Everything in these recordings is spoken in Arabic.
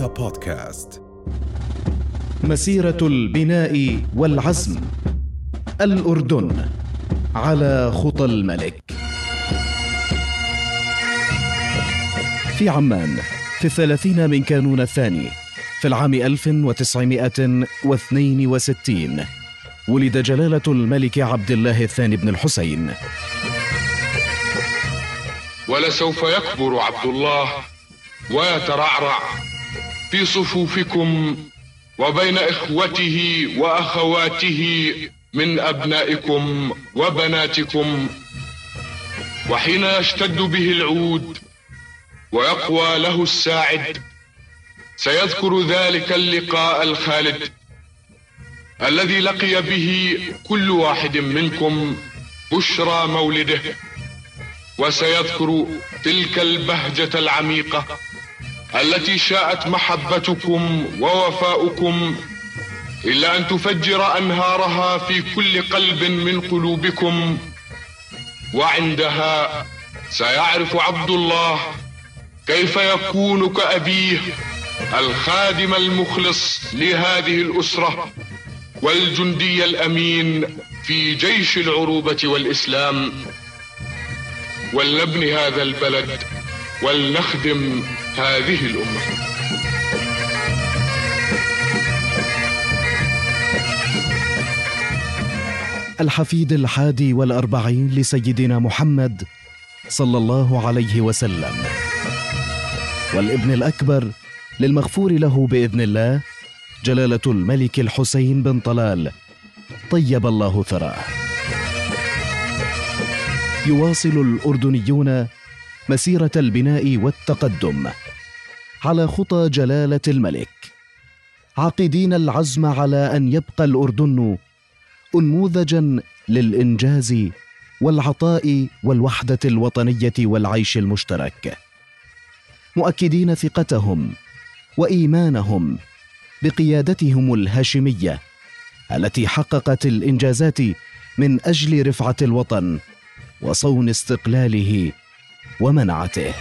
رؤيا بودكاست. مسيرة البناء والعزم. الأردن على خطى الملك. في عمان في الثلاثين من كانون الثاني في العام 1962 ولد جلالة الملك عبد الله الثاني بن الحسين. ولسوف يكبر عبد الله ويترعرع. في صفوفكم وبين إخوته وأخواته من أبنائكم وبناتكم وحين يشتد به العود ويقوى له الساعد سيذكر ذلك اللقاء الخالد الذي لقي به كل واحد منكم بشرى مولده وسيذكر تلك البهجة العميقة التي شاءت محبتكم ووفاؤكم إلا أن تفجر أنهارها في كل قلب من قلوبكم. وعندها سيعرف عبد الله كيف يكون كأبيه الخادم المخلص لهذه الأسرة والجندي الأمين في جيش العروبة والإسلام. ولنبني هذا البلد ولنخدم هذه الأمة. الحفيد الحادي والأربعين لسيدنا محمد صلى الله عليه وسلم. والابن الأكبر للمغفور له بإذن الله جلالة الملك الحسين بن طلال طيب الله ثراه. يواصل الأردنيون مسيرة البناء والتقدم على خطى جلالة الملك. عاقدين العزم على أن يبقى الأردن أنموذجا للإنجاز والعطاء والوحدة الوطنية والعيش المشترك. مؤكدين ثقتهم وإيمانهم بقيادتهم الهاشمية التي حققت الإنجازات من أجل رفعة الوطن وصون استقلاله ومنعته.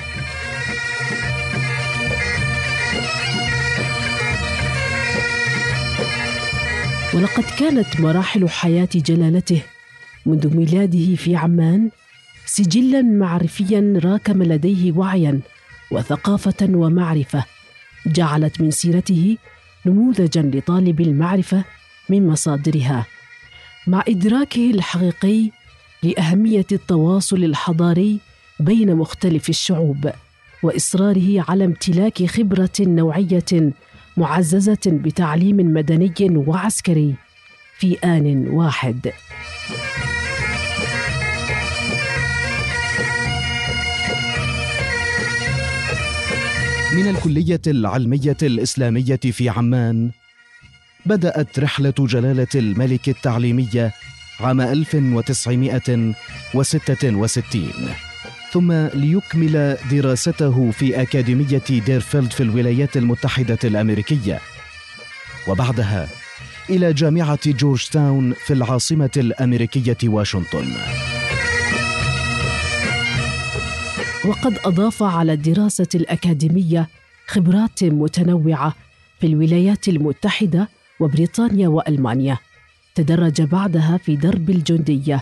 ولقد كانت مراحل حياة جلالته منذ ميلاده في عمان سجلا معرفيا راكم لديه وعيا وثقافة ومعرفة جعلت من سيرته نموذجا لطالب المعرفة من مصادرها. مع إدراكه الحقيقي لأهمية التواصل الحضاري بين مختلف الشعوب وإصراره على امتلاك خبرة نوعية معززة بتعليم مدني وعسكري في آن واحد. من الكلية العلمية الإسلامية في عمان بدأت رحلة جلالة الملك التعليمية عام 1966 ثم ليكمل دراسته في أكاديمية ديرفيلد في الولايات المتحدة الأمريكية. وبعدها إلى جامعة جورجتاون في العاصمة الأمريكية واشنطن. وقد أضاف على الدراسة الأكاديمية خبرات متنوعة في الولايات المتحدة وبريطانيا وألمانيا تدرج بعدها في درب الجندية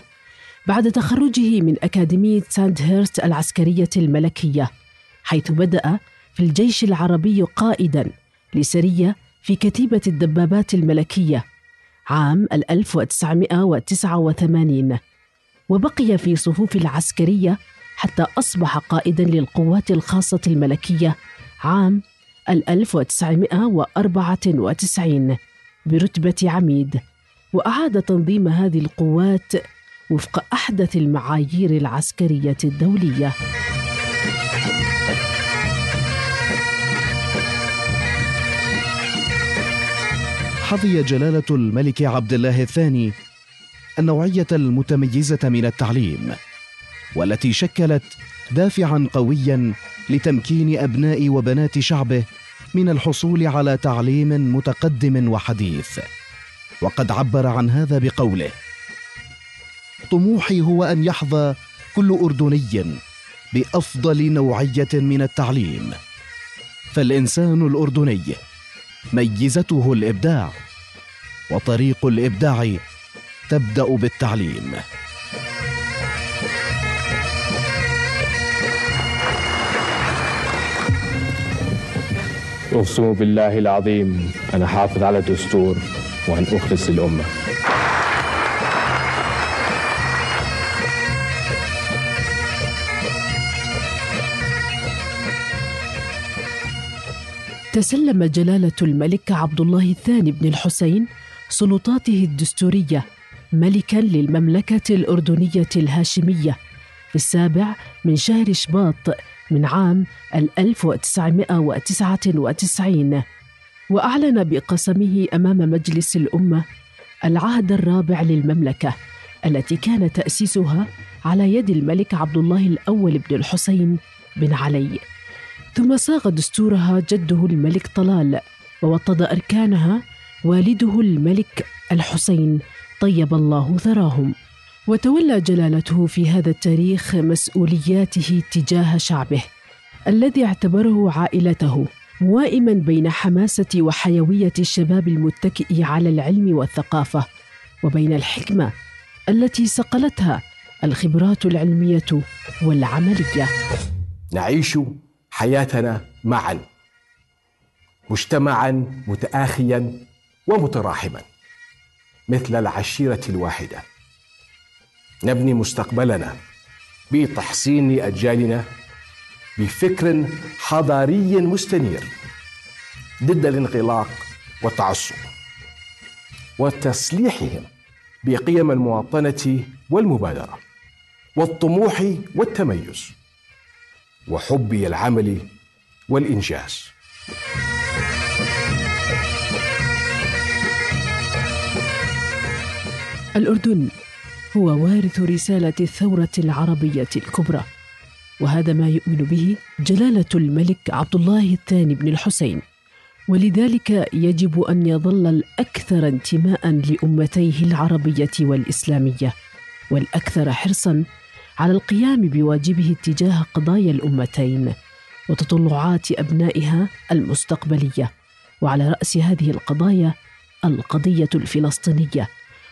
بعد تخرجه من أكاديمية ساندهيرست العسكرية الملكية حيث بدأ في الجيش العربي قائدا لسرية في كتيبة الدبابات الملكية عام 1989 وبقي في صفوف العسكرية حتى أصبح قائدا للقوات الخاصة الملكية عام 1994 برتبة عميد وأعاد تنظيم هذه القوات وفق أحدث المعايير العسكرية الدولية. حظي جلالة الملك عبد الله الثاني النوعية المتميزة من التعليم والتي شكلت دافعا قويا لتمكين أبناء وبنات شعبه من الحصول على تعليم متقدم وحديث. وقد عبر عن هذا بقوله طموحي هو أن يحظى كل أردني بأفضل نوعية من التعليم. فالإنسان الأردني ميزته الإبداع وطريق الإبداع تبدأ بالتعليم. أقسم بالله العظيم أنا حافظ على الدستور وأن أخلص الأمة. تسلم جلالة الملك عبد الله الثاني بن الحسين سلطاته الدستورية ملكا للمملكة الأردنية الهاشمية في السابع من شهر شباط من عام 1999 وأعلن بقسمه أمام مجلس الأمة العهد الرابع للمملكة التي كان تأسيسها على يد الملك عبد الله الأول بن الحسين بن علي. ثم صاغ دستورها جده الملك طلال ووطد أركانها والده الملك الحسين طيب الله ثراهم. وتولى جلالته في هذا التاريخ مسؤولياته تجاه شعبه الذي اعتبره عائلته موائما بين حماسة وحيوية الشباب المتكئ على العلم والثقافة وبين الحكمة التي صقلتها الخبرات العلمية والعملية. نعيش حياتنا معا مجتمعا متآخيا ومتراحما مثل العشيرة الواحدة. نبني مستقبلنا بتحصين أجيالنا بفكر حضاري مستنير ضد الانغلاق والتعصب وتصليحهم بقيم المواطنة والمبادرة والطموح والتميز. وحبي العمل والإنجاز. الأردن هو وارث رسالة الثورة العربية الكبرى وهذا ما يؤمن به جلالة الملك عبد الله الثاني بن الحسين. ولذلك يجب أن يظل الأكثر انتماء لأمتيه العربية والإسلامية والأكثر حرصا على القيام بواجبه تجاه قضايا الأمتين وتطلعات أبنائها المستقبلية وعلى رأس هذه القضايا القضية الفلسطينية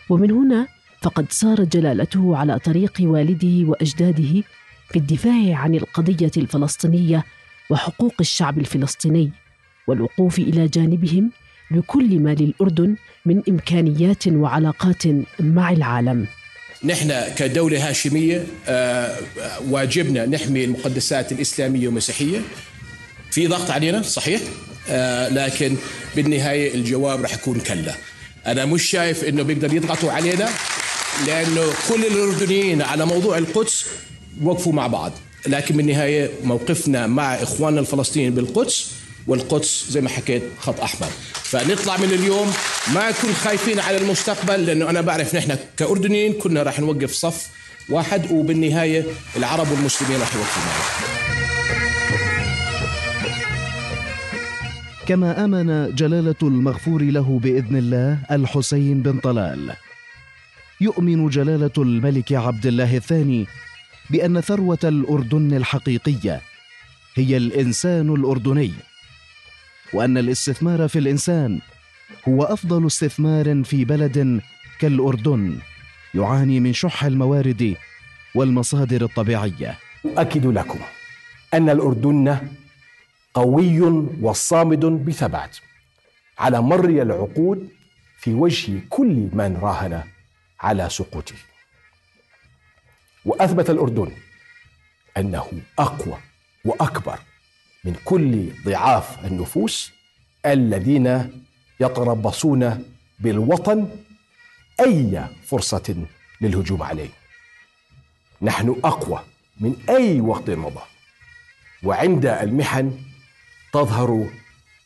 ومن هنا فقد سار جلالته على طريق والده وأجداده في الدفاع عن القضية الفلسطينية وحقوق الشعب الفلسطيني والوقوف إلى جانبهم بكل ما للأردن من إمكانيات وعلاقات مع العالم. نحن كدولة هاشمية آه، واجبنا نحمي المقدسات الإسلامية والمسيحية. في ضغط علينا صحيح آه، لكن بالنهاية الجواب راح يكون كلا. أنا مش شايف إنه بيقدر يضغطوا علينا لأنه كل الأردنيين على موضوع القدس وقفوا مع بعض. لكن بالنهاية موقفنا مع إخواننا الفلسطينيين بالقدس والقدس زي ما حكيت خط أحمر. فنطلع من اليوم ما نكون خايفين على المستقبل لأنه أنا بعرف نحن كأردنيين كنا راح نوقف صف واحد وبالنهاية العرب والمسلمين راح يوقفوا معنا. كما آمن جلالة المغفور له بإذن الله الحسين بن طلال. يؤمن جلالة الملك عبد الله الثاني بأن ثروة الأردن الحقيقية هي الإنسان الأردني. وأن الاستثمار في الإنسان هو أفضل استثمار في بلد كالأردن يعاني من شح الموارد والمصادر الطبيعية. أؤكد لكم أن الأردن قوي وصامد بثبات على مر العقود في وجه كل من راهن على سقوطه. وأثبت الأردن أنه أقوى وأكبر من كل ضعاف النفوس الذين يتربصون بالوطن أي فرصة للهجوم عليه. نحن أقوى من أي وقت مضى. وعند المحن تظهر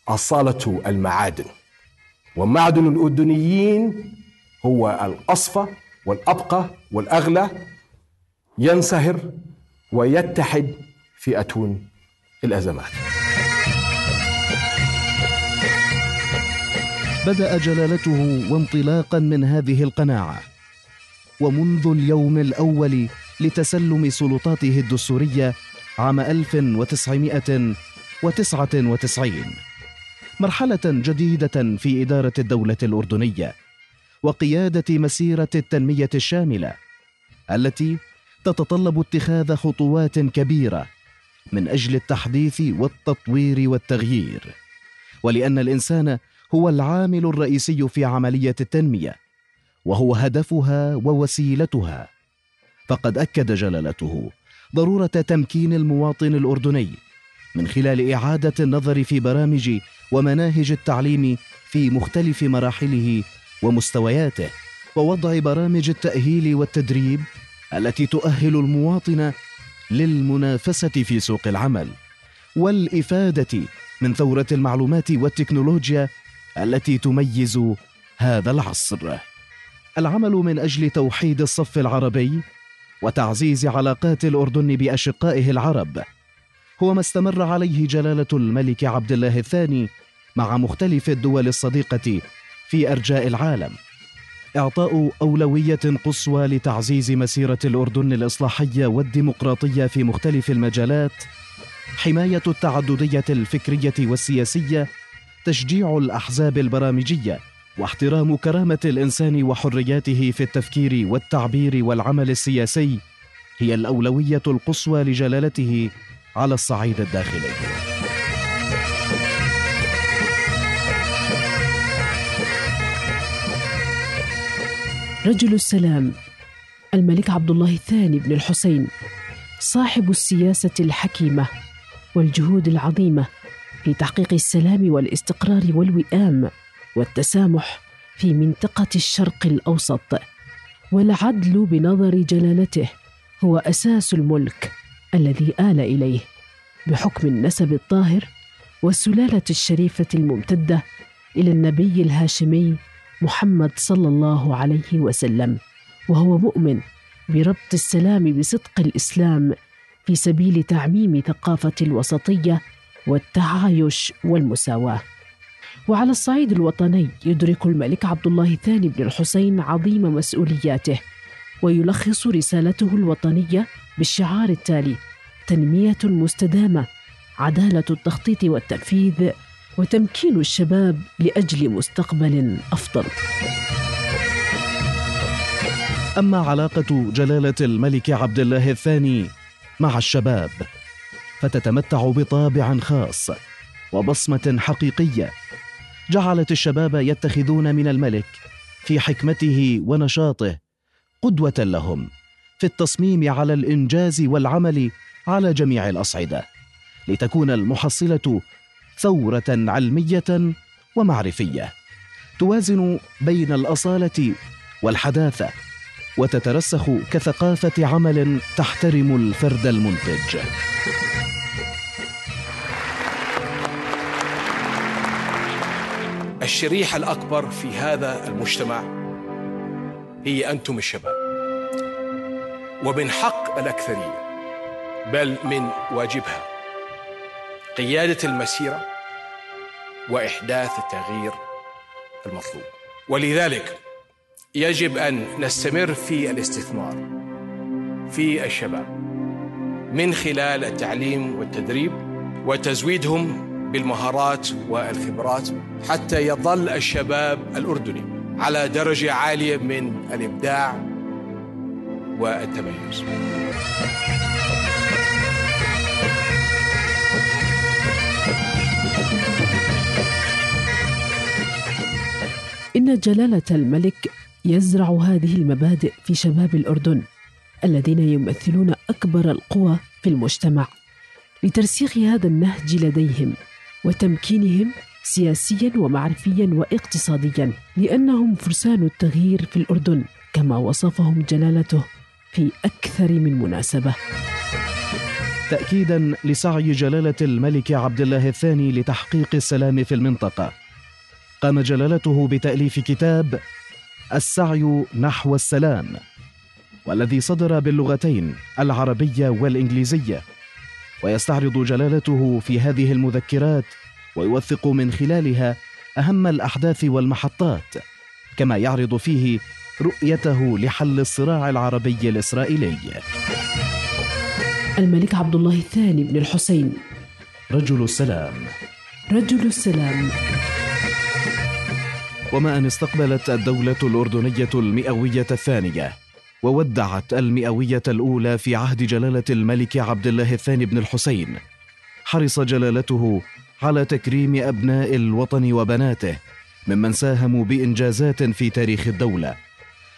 أصالة المعادن. ومعدن الأردنيين هو الأصفى والأبقى والأغلى ينصهر ويتحد أتون الأزمات. بدأ جلالته وانطلاقا من هذه القناعة. ومنذ اليوم الأول لتسلم سلطاته الدستورية عام 1999 وتسعة وتسعين. مرحلة جديدة في إدارة الدولة الأردنية وقيادة مسيرة التنمية الشاملة التي تتطلب اتخاذ خطوات كبيرة من أجل التحديث والتطوير والتغيير. ولأن الإنسان هو العامل الرئيسي في عملية التنمية وهو هدفها ووسيلتها. فقد أكد جلالته ضرورة تمكين المواطن الأردني من خلال إعادة النظر في برامج ومناهج التعليم في مختلف مراحله ومستوياته ووضع برامج التأهيل والتدريب التي تؤهل المواطن للمنافسة في سوق العمل والإفادة من ثورة المعلومات والتكنولوجيا التي تميز هذا العصر. العمل من أجل توحيد الصف العربي وتعزيز علاقات الأردن بأشقائه العرب هو ما استمر عليه جلالة الملك عبد الله الثاني مع مختلف الدول الصديقة في أرجاء العالم إعطاء أولوية قصوى لتعزيز مسيرة الأردن الإصلاحية والديمقراطية في مختلف المجالات. حماية التعددية الفكرية والسياسية. تشجيع الأحزاب البرامجية. واحترام كرامة الإنسان وحرياته في التفكير والتعبير والعمل السياسي. هي الأولوية القصوى لجلالته على الصعيد الداخلي. رجل السلام الملك عبد الله الثاني بن الحسين صاحب السياسة الحكيمة والجهود العظيمة في تحقيق السلام والاستقرار والوئام والتسامح في منطقة الشرق الأوسط. والعدل بنظر جلالته هو أساس الملك الذي آل إليه بحكم النسب الطاهر والسلالة الشريفة الممتدة إلى النبي الهاشمي محمد صلى الله عليه وسلم وهو مؤمن بربط السلام بصدق الإسلام في سبيل تعميم ثقافة الوسطية والتعايش والمساواة. وعلى الصعيد الوطني يدرك الملك عبد الله الثاني بن الحسين عظيم مسؤولياته ويلخص رسالته الوطنية بالشعار التالي تنمية مستدامة عدالة التخطيط والتنفيذ وتمكين الشباب لأجل مستقبل أفضل. أما علاقة جلالة الملك عبد الله الثاني مع الشباب فتتمتع بطابع خاص وبصمة حقيقية جعلت الشباب يتخذون من الملك في حكمته ونشاطه قدوة لهم في التصميم على الإنجاز والعمل على جميع الأصعدة لتكون المحصلة ثورة علمية ومعرفية. توازن بين الأصالة والحداثة وتترسخ كثقافة عمل تحترم الفرد المنتج. الشريحة الأكبر في هذا المجتمع هي أنتم الشباب. ومن حق الأكثرية بل من واجبها قيادة المسيرة وإحداث التغيير المطلوب. ولذلك يجب أن نستمر في الاستثمار في الشباب من خلال التعليم والتدريب وتزويدهم بالمهارات والخبرات حتى يظل الشباب الأردني على درجة عالية من الإبداع والتميز. إن جلالة الملك يزرع هذه المبادئ في شباب الأردن الذين يمثلون أكبر القوى في المجتمع. لترسيخ هذا النهج لديهم وتمكينهم سياسيا ومعرفيا واقتصاديا لأنهم فرسان التغيير في الأردن كما وصفهم جلالته في أكثر من مناسبة. تاكيدا لسعي جلالة الملك عبد الله الثاني لتحقيق السلام في المنطقة. قام جلالته بتأليف كتاب السعي نحو السلام والذي صدر باللغتين العربية والإنجليزية. ويستعرض جلالته في هذه المذكرات ويوثق من خلالها أهم الأحداث والمحطات كما يعرض فيه رؤيته لحل الصراع العربي الإسرائيلي. الملك عبد الله الثاني بن الحسين. رجل السلام. رجل السلام. وما أن استقبلت الدولة الأردنية المئوية الثانية وودعت المئوية الأولى في عهد جلالة الملك عبد الله الثاني بن الحسين. حرص جلالته على تكريم أبناء الوطن وبناته ممن ساهموا بإنجازات في تاريخ الدولة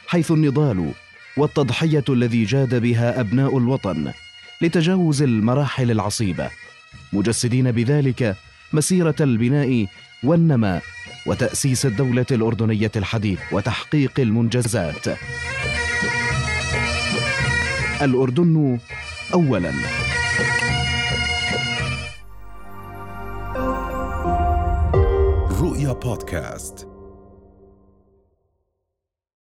حيث النضال والتضحية الذي جاد بها أبناء الوطن لتجاوز المراحل العصيبة. مجسدين بذلك مسيرة البناء والنماء وتأسيس الدولة الأردنية الحديث وتحقيق المنجزات. الأردن أولاً. رؤيا بودكاست.